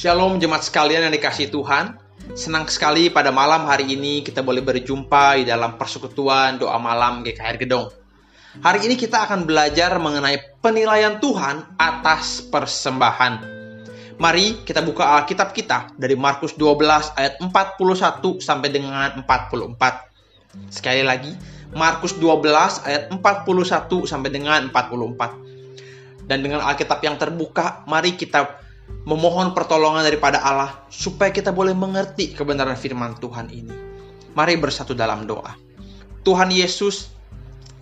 Shalom jemaat sekalian yang dikasih Tuhan. Senang sekali pada malam hari ini kita boleh berjumpa di dalam persekutuan doa malam GKR Gedong. Hari ini kita akan belajar mengenai penilaian Tuhan atas persembahan. Mari kita buka Alkitab kita dari Markus 12 ayat 41 sampai dengan 44. Sekali lagi, Markus 12 ayat 41 sampai dengan 44. Dan dengan Alkitab yang terbuka, mari kita memohon pertolongan daripada Allah supaya kita boleh mengerti kebenaran firman Tuhan ini. Mari bersatu dalam doa. Tuhan Yesus,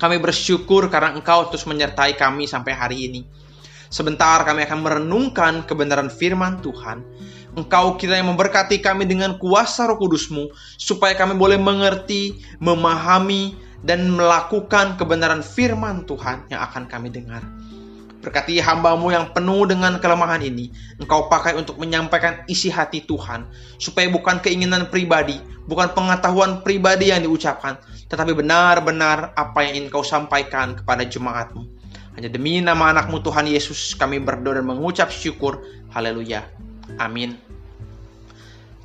kami bersyukur karena Engkau terus menyertai kami sampai hari ini. Sebentar kami akan merenungkan kebenaran firman Tuhan. Engkau kira yang memberkati kami dengan kuasa roh kudusmu, supaya kami boleh mengerti, memahami, dan melakukan kebenaran firman Tuhan yang akan kami dengar. Berkati hambamu yang penuh dengan kelemahan ini, engkau pakai untuk menyampaikan isi hati Tuhan, supaya bukan keinginan pribadi, bukan pengetahuan pribadi yang diucapkan, tetapi benar-benar apa yang ingin kau sampaikan kepada jemaatmu. Hanya demi nama anakmu Tuhan Yesus kami berdoa dan mengucap syukur. Haleluya. Amin.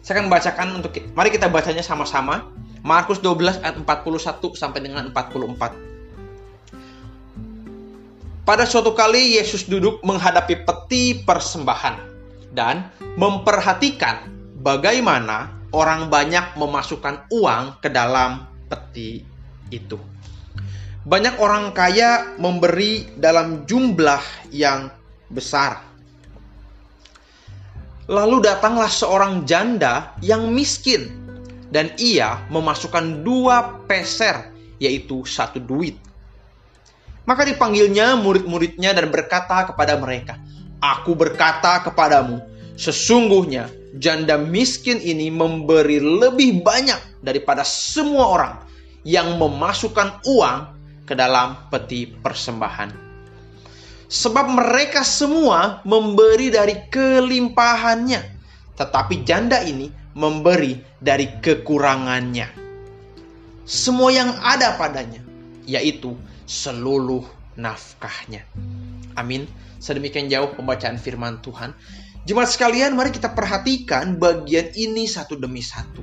Saya akan bacakan untuk mari kita bacanya sama-sama. Markus 12 ayat 41 sampai dengan 44. Pada suatu kali Yesus duduk menghadapi peti persembahan dan memperhatikan bagaimana orang banyak memasukkan uang ke dalam peti itu. Banyak orang kaya memberi dalam jumlah yang besar. Lalu datanglah seorang janda yang miskin dan ia memasukkan dua peser yaitu satu duit maka dipanggilnya murid-muridnya dan berkata kepada mereka, Aku berkata kepadamu, sesungguhnya janda miskin ini memberi lebih banyak daripada semua orang yang memasukkan uang ke dalam peti persembahan. Sebab mereka semua memberi dari kelimpahannya, tetapi janda ini memberi dari kekurangannya. Semua yang ada padanya, yaitu seluruh nafkahnya. Amin. Sedemikian jauh pembacaan firman Tuhan. Jemaat sekalian, mari kita perhatikan bagian ini satu demi satu.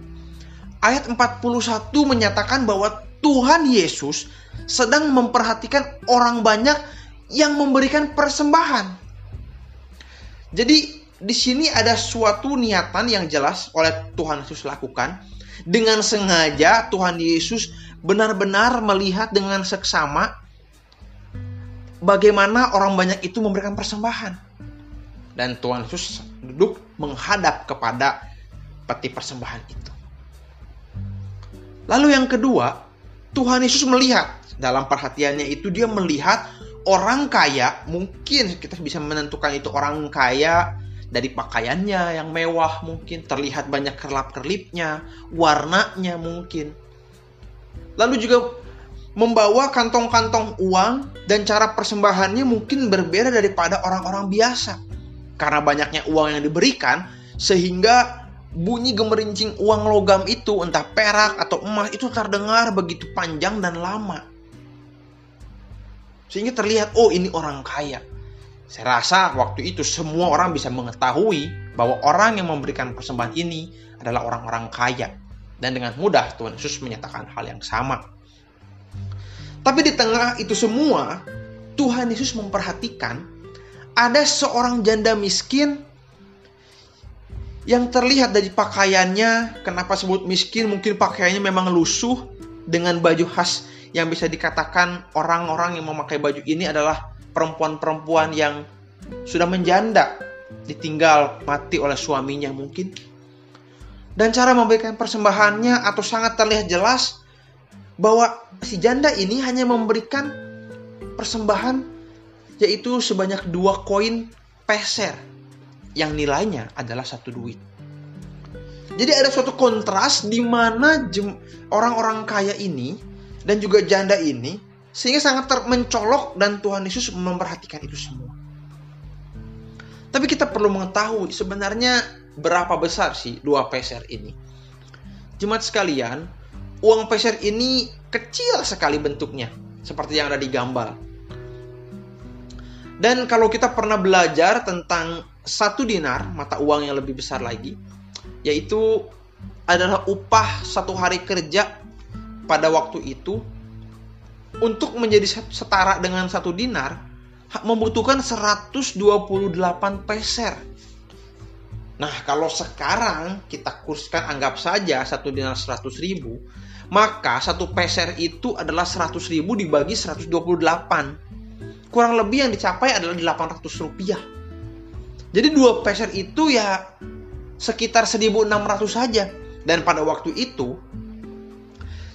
Ayat 41 menyatakan bahwa Tuhan Yesus sedang memperhatikan orang banyak yang memberikan persembahan. Jadi di sini ada suatu niatan yang jelas oleh Tuhan Yesus lakukan. Dengan sengaja Tuhan Yesus benar-benar melihat dengan seksama bagaimana orang banyak itu memberikan persembahan. Dan Tuhan Yesus duduk menghadap kepada peti persembahan itu. Lalu yang kedua, Tuhan Yesus melihat dalam perhatiannya itu dia melihat orang kaya, mungkin kita bisa menentukan itu orang kaya dari pakaiannya yang mewah mungkin terlihat banyak kerlap-kerlipnya, warnanya mungkin. Lalu juga membawa kantong-kantong uang dan cara persembahannya mungkin berbeda daripada orang-orang biasa. Karena banyaknya uang yang diberikan sehingga bunyi gemerincing uang logam itu entah perak atau emas itu terdengar begitu panjang dan lama. Sehingga terlihat oh ini orang kaya. Saya rasa waktu itu semua orang bisa mengetahui bahwa orang yang memberikan persembahan ini adalah orang-orang kaya. Dan dengan mudah Tuhan Yesus menyatakan hal yang sama. Tapi di tengah itu semua, Tuhan Yesus memperhatikan ada seorang janda miskin yang terlihat dari pakaiannya, kenapa sebut miskin? Mungkin pakaiannya memang lusuh dengan baju khas yang bisa dikatakan orang-orang yang memakai baju ini adalah perempuan-perempuan yang sudah menjanda, ditinggal mati oleh suaminya mungkin. Dan cara memberikan persembahannya atau sangat terlihat jelas bahwa si janda ini hanya memberikan persembahan yaitu sebanyak dua koin peser yang nilainya adalah satu duit. Jadi ada suatu kontras di mana orang-orang kaya ini dan juga janda ini sehingga sangat mencolok dan Tuhan Yesus memperhatikan itu semua. Tapi kita perlu mengetahui sebenarnya berapa besar sih dua peser ini. Jemaat sekalian, uang peser ini kecil sekali bentuknya, seperti yang ada di gambar. Dan kalau kita pernah belajar tentang satu dinar, mata uang yang lebih besar lagi, yaitu adalah upah satu hari kerja pada waktu itu untuk menjadi setara dengan satu dinar membutuhkan 128 peser. Nah, kalau sekarang kita kurskan anggap saja satu dinar 100 ribu, maka satu peser itu adalah 100 ribu dibagi 128. Kurang lebih yang dicapai adalah 800 rupiah. Jadi dua peser itu ya sekitar 1600 saja. Dan pada waktu itu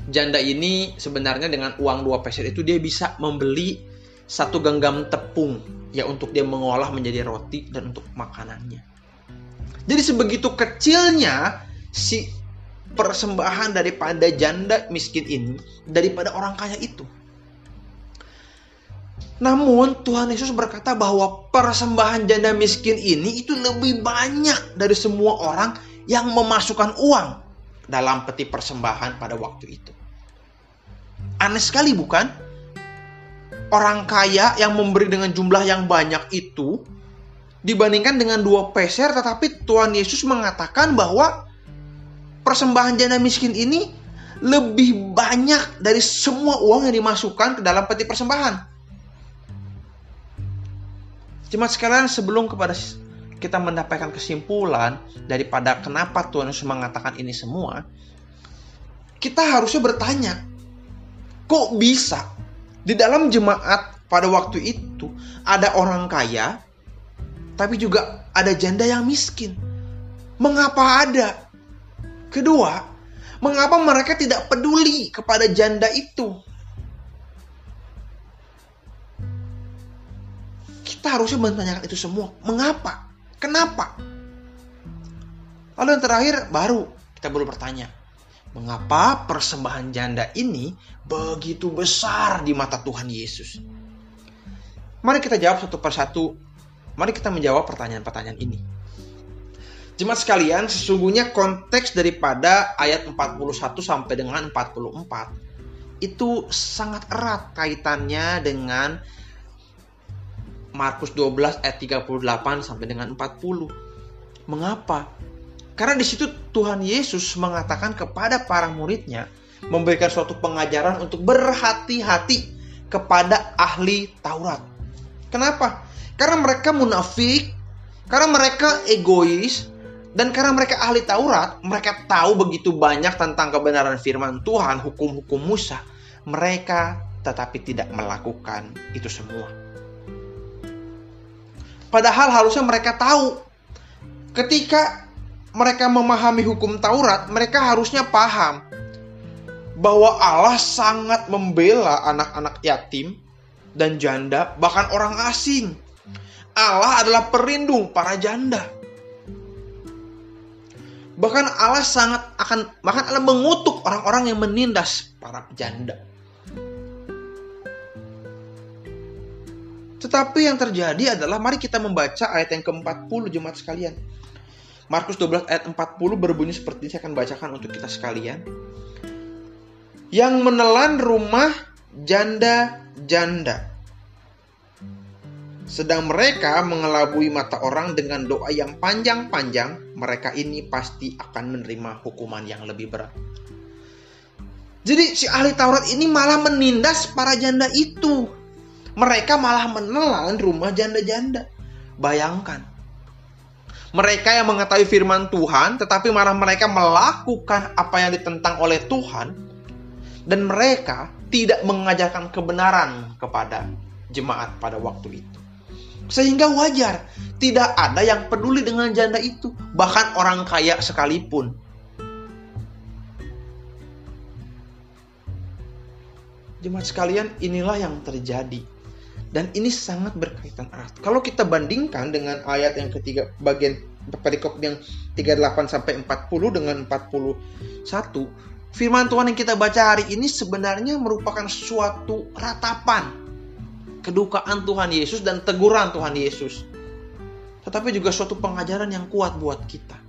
janda ini sebenarnya dengan uang dua peser itu dia bisa membeli satu genggam tepung ya untuk dia mengolah menjadi roti dan untuk makanannya. Jadi sebegitu kecilnya si persembahan daripada janda miskin ini daripada orang kaya itu. Namun Tuhan Yesus berkata bahwa persembahan janda miskin ini itu lebih banyak dari semua orang yang memasukkan uang dalam peti persembahan pada waktu itu. Aneh sekali bukan? Orang kaya yang memberi dengan jumlah yang banyak itu dibandingkan dengan dua peser tetapi Tuhan Yesus mengatakan bahwa persembahan janda miskin ini lebih banyak dari semua uang yang dimasukkan ke dalam peti persembahan. Cuma sekalian sebelum kepada kita mendapatkan kesimpulan daripada kenapa Tuhan Yesus mengatakan ini semua, kita harusnya bertanya, kok bisa di dalam jemaat pada waktu itu ada orang kaya, tapi juga ada janda yang miskin? Mengapa ada? Kedua, mengapa mereka tidak peduli kepada janda itu? Kita harusnya menanyakan itu semua. Mengapa? Kenapa? Lalu yang terakhir baru kita perlu bertanya. Mengapa persembahan janda ini begitu besar di mata Tuhan Yesus? Mari kita jawab satu persatu. Mari kita menjawab pertanyaan-pertanyaan ini. Jemaat sekalian, sesungguhnya konteks daripada ayat 41 sampai dengan 44 itu sangat erat kaitannya dengan Markus 12 ayat 38 sampai dengan 40. Mengapa? Karena di situ Tuhan Yesus mengatakan kepada para muridnya memberikan suatu pengajaran untuk berhati-hati kepada ahli Taurat. Kenapa? Karena mereka munafik, karena mereka egois, dan karena mereka ahli Taurat, mereka tahu begitu banyak tentang kebenaran firman Tuhan, hukum-hukum Musa. Mereka tetapi tidak melakukan itu semua. Padahal harusnya mereka tahu ketika mereka memahami hukum Taurat, mereka harusnya paham bahwa Allah sangat membela anak-anak yatim dan janda, bahkan orang asing. Allah adalah perlindung para janda. Bahkan Allah sangat akan bahkan Allah mengutuk orang-orang yang menindas para janda. Tetapi yang terjadi adalah mari kita membaca ayat yang ke-40 jemaat sekalian. Markus 12 ayat 40 berbunyi seperti ini saya akan bacakan untuk kita sekalian. Yang menelan rumah janda-janda. Sedang mereka mengelabui mata orang dengan doa yang panjang-panjang, mereka ini pasti akan menerima hukuman yang lebih berat. Jadi si ahli Taurat ini malah menindas para janda itu mereka malah menelan rumah janda-janda. Bayangkan. Mereka yang mengetahui firman Tuhan, tetapi malah mereka melakukan apa yang ditentang oleh Tuhan, dan mereka tidak mengajarkan kebenaran kepada jemaat pada waktu itu. Sehingga wajar, tidak ada yang peduli dengan janda itu, bahkan orang kaya sekalipun. Jemaat sekalian, inilah yang terjadi dan ini sangat berkaitan erat. Kalau kita bandingkan dengan ayat yang ketiga bagian perikop yang 38 sampai 40 dengan 41, firman Tuhan yang kita baca hari ini sebenarnya merupakan suatu ratapan kedukaan Tuhan Yesus dan teguran Tuhan Yesus. Tetapi juga suatu pengajaran yang kuat buat kita.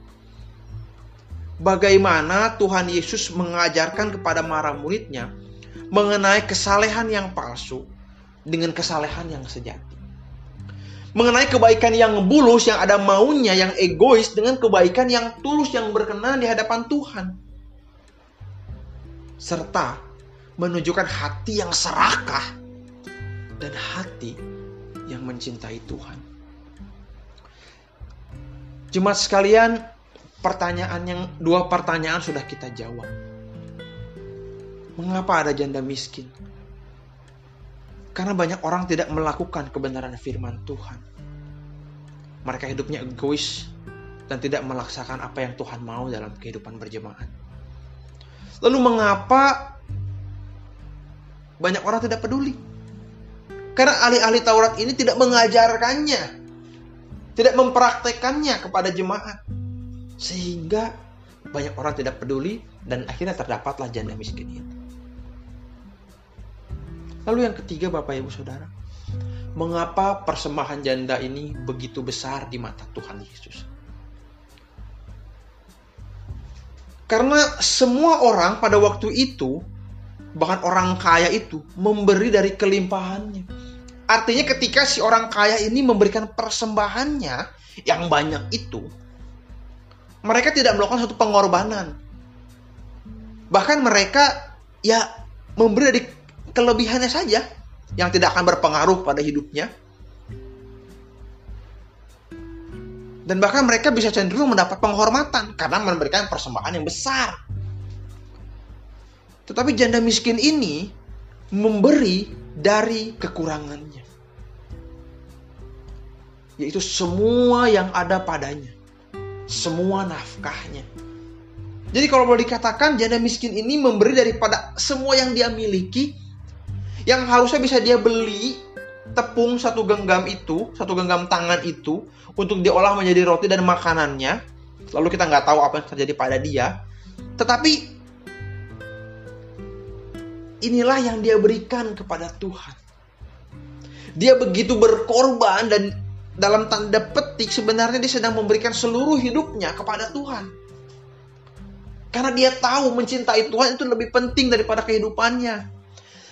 Bagaimana Tuhan Yesus mengajarkan kepada para muridnya mengenai kesalehan yang palsu dengan kesalehan yang sejati. mengenai kebaikan yang bulus, yang ada maunya, yang egois, dengan kebaikan yang tulus, yang berkenan di hadapan Tuhan. Serta menunjukkan hati yang serakah dan hati yang mencintai Tuhan. Jemaat sekalian, pertanyaan yang dua pertanyaan sudah kita jawab. Mengapa ada janda miskin? Karena banyak orang tidak melakukan kebenaran firman Tuhan. Mereka hidupnya egois dan tidak melaksanakan apa yang Tuhan mau dalam kehidupan berjemaat. Lalu mengapa banyak orang tidak peduli? Karena ahli-ahli Taurat ini tidak mengajarkannya, tidak mempraktekannya kepada jemaat. Sehingga banyak orang tidak peduli dan akhirnya terdapatlah janda miskin itu. Lalu yang ketiga Bapak Ibu Saudara, mengapa persembahan janda ini begitu besar di mata Tuhan Yesus? Karena semua orang pada waktu itu, bahkan orang kaya itu, memberi dari kelimpahannya. Artinya ketika si orang kaya ini memberikan persembahannya yang banyak itu, mereka tidak melakukan satu pengorbanan. Bahkan mereka ya memberi dari kelebihannya saja yang tidak akan berpengaruh pada hidupnya. Dan bahkan mereka bisa cenderung mendapat penghormatan karena memberikan persembahan yang besar. Tetapi janda miskin ini memberi dari kekurangannya. Yaitu semua yang ada padanya. Semua nafkahnya. Jadi kalau boleh dikatakan janda miskin ini memberi daripada semua yang dia miliki yang harusnya bisa dia beli tepung satu genggam itu, satu genggam tangan itu untuk diolah menjadi roti dan makanannya. Lalu kita nggak tahu apa yang terjadi pada dia. Tetapi inilah yang dia berikan kepada Tuhan. Dia begitu berkorban dan dalam tanda petik sebenarnya dia sedang memberikan seluruh hidupnya kepada Tuhan. Karena dia tahu mencintai Tuhan itu lebih penting daripada kehidupannya.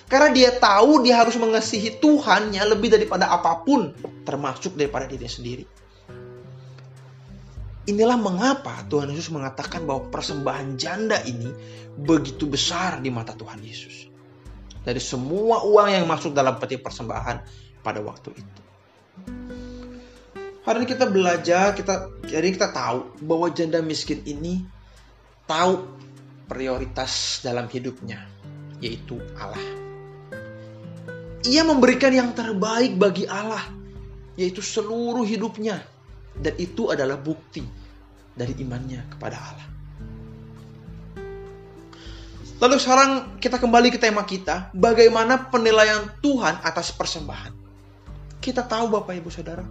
Karena dia tahu dia harus mengasihi Tuhannya lebih daripada apa pun, termasuk daripada diri sendiri. Inilah mengapa Tuhan Yesus mengatakan bahwa persembahan janda ini begitu besar di mata Tuhan Yesus. Dari semua uang yang masuk dalam peti persembahan pada waktu itu. Hari ini kita belajar, kita jadi kita tahu bahwa janda miskin ini tahu prioritas dalam hidupnya, yaitu Allah ia memberikan yang terbaik bagi Allah, yaitu seluruh hidupnya, dan itu adalah bukti dari imannya kepada Allah. Lalu sekarang kita kembali ke tema kita, bagaimana penilaian Tuhan atas persembahan. Kita tahu Bapak Ibu Saudara,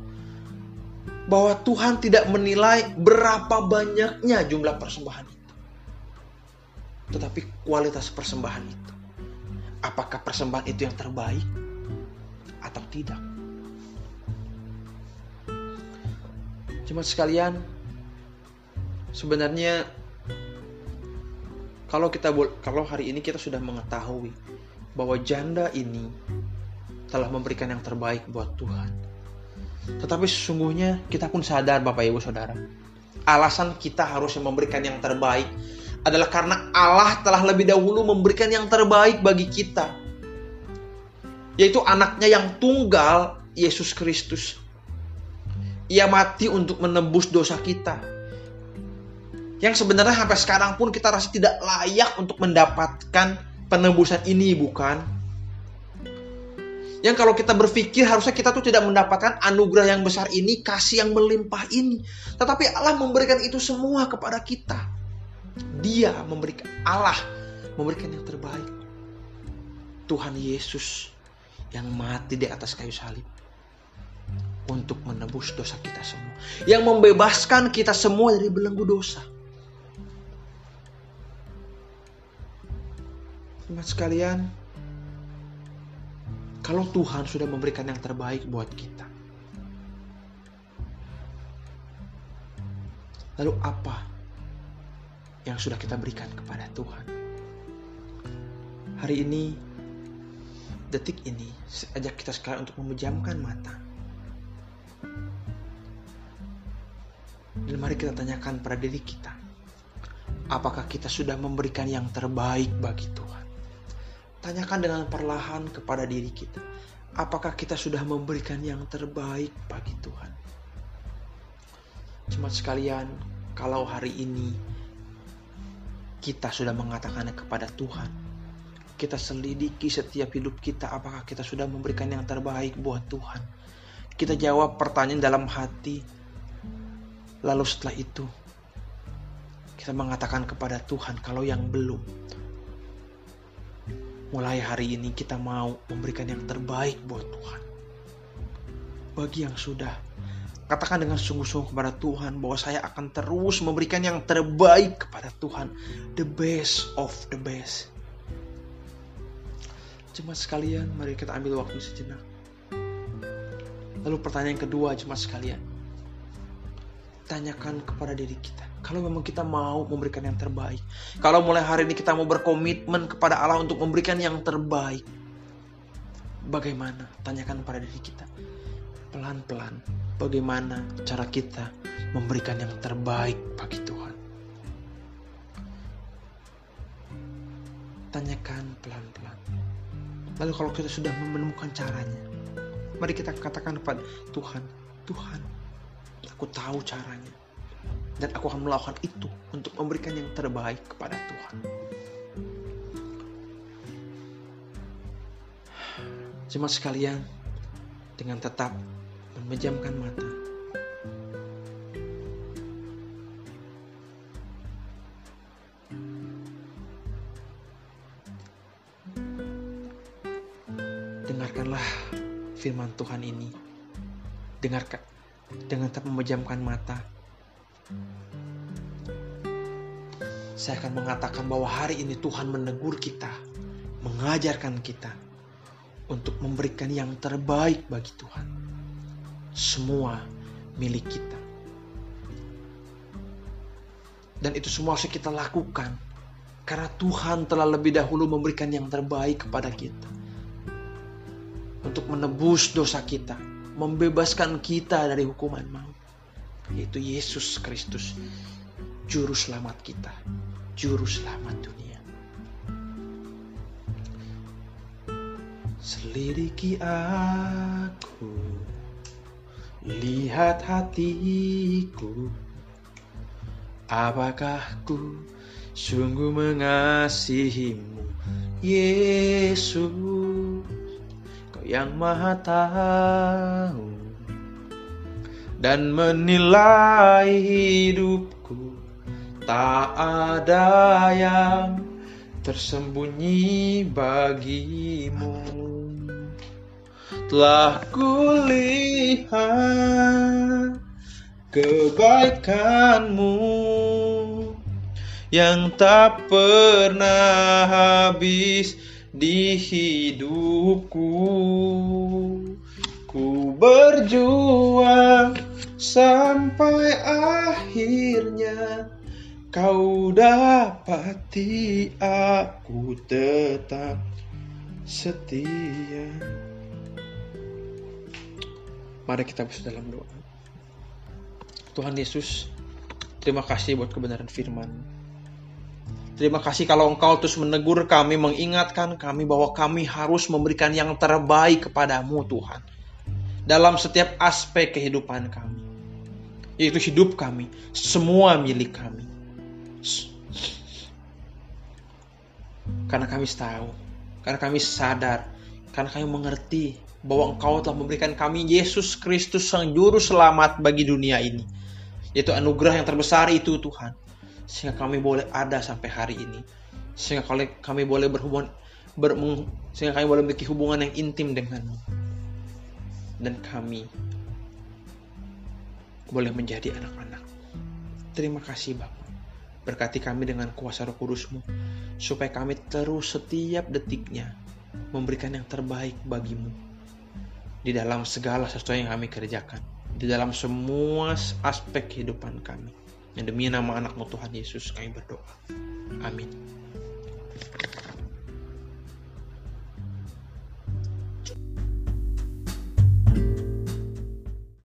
bahwa Tuhan tidak menilai berapa banyaknya jumlah persembahan itu. Tetapi kualitas persembahan itu. Apakah persembahan itu yang terbaik? atau tidak. Cuma sekalian, sebenarnya kalau kita kalau hari ini kita sudah mengetahui bahwa janda ini telah memberikan yang terbaik buat Tuhan. Tetapi sesungguhnya kita pun sadar Bapak Ibu Saudara, alasan kita harusnya memberikan yang terbaik adalah karena Allah telah lebih dahulu memberikan yang terbaik bagi kita yaitu anaknya yang tunggal, Yesus Kristus. Ia mati untuk menembus dosa kita. Yang sebenarnya sampai sekarang pun kita rasa tidak layak untuk mendapatkan penembusan ini, bukan? Yang kalau kita berpikir harusnya kita tuh tidak mendapatkan anugerah yang besar ini, kasih yang melimpah ini. Tetapi Allah memberikan itu semua kepada kita. Dia memberikan, Allah memberikan yang terbaik. Tuhan Yesus yang mati di atas kayu salib untuk menebus dosa kita semua, yang membebaskan kita semua dari belenggu dosa. Teman sekalian, kalau Tuhan sudah memberikan yang terbaik buat kita, lalu apa yang sudah kita berikan kepada Tuhan? Hari ini detik ini ajak kita sekarang untuk memejamkan mata. Dan mari kita tanyakan pada diri kita, apakah kita sudah memberikan yang terbaik bagi Tuhan? Tanyakan dengan perlahan kepada diri kita, apakah kita sudah memberikan yang terbaik bagi Tuhan? Cuma sekalian, kalau hari ini kita sudah mengatakannya kepada Tuhan, kita selidiki setiap hidup kita apakah kita sudah memberikan yang terbaik buat Tuhan. Kita jawab pertanyaan dalam hati. Lalu setelah itu kita mengatakan kepada Tuhan kalau yang belum. Mulai hari ini kita mau memberikan yang terbaik buat Tuhan. Bagi yang sudah, katakan dengan sungguh-sungguh kepada Tuhan bahwa saya akan terus memberikan yang terbaik kepada Tuhan. The best of the best. Cuma sekalian, mari kita ambil waktu sejenak. Lalu pertanyaan kedua, cuma sekalian. Tanyakan kepada diri kita. Kalau memang kita mau memberikan yang terbaik. Kalau mulai hari ini kita mau berkomitmen kepada Allah untuk memberikan yang terbaik. Bagaimana? Tanyakan pada diri kita. Pelan-pelan. Bagaimana cara kita memberikan yang terbaik bagi Tuhan. Tanyakan pelan-pelan. Lalu kalau kita sudah menemukan caranya, mari kita katakan kepada Tuhan, Tuhan, aku tahu caranya. Dan aku akan melakukan itu untuk memberikan yang terbaik kepada Tuhan. Cuma sekalian, dengan tetap memejamkan mata, dengarkanlah firman Tuhan ini. Dengarkan dengan tetap memejamkan mata. Saya akan mengatakan bahwa hari ini Tuhan menegur kita, mengajarkan kita untuk memberikan yang terbaik bagi Tuhan. Semua milik kita. Dan itu semua harus kita lakukan karena Tuhan telah lebih dahulu memberikan yang terbaik kepada kita untuk menebus dosa kita, membebaskan kita dari hukuman maut, yaitu Yesus Kristus, juru selamat kita, juru selamat dunia. Selidiki aku, lihat hatiku, apakah ku sungguh mengasihimu, Yesus? Yang maha tahu dan menilai hidupku. Tak ada yang tersembunyi bagimu. Telah kulihat kebaikanmu yang tak pernah habis di hidupku Ku berjuang sampai akhirnya Kau dapati aku tetap setia. Mari kita berdoa dalam doa. Tuhan Yesus Terima kasih buat kebenaran firman. Terima kasih kalau engkau terus menegur kami, mengingatkan kami bahwa kami harus memberikan yang terbaik kepadamu Tuhan. Dalam setiap aspek kehidupan kami. Yaitu hidup kami, semua milik kami. Karena kami tahu, karena kami sadar, karena kami mengerti bahwa engkau telah memberikan kami Yesus Kristus sang juru selamat bagi dunia ini. Yaitu anugerah yang terbesar itu Tuhan sehingga kami boleh ada sampai hari ini sehingga kami boleh berhubungan ber, sehingga kami boleh memiliki hubungan yang intim denganmu dan kami boleh menjadi anak-anak terima kasih Bapak berkati kami dengan kuasa roh kudusmu supaya kami terus setiap detiknya memberikan yang terbaik bagimu di dalam segala sesuatu yang kami kerjakan di dalam semua aspek kehidupan kami yang demi nama anakmu Tuhan Yesus kami berdoa. Amin.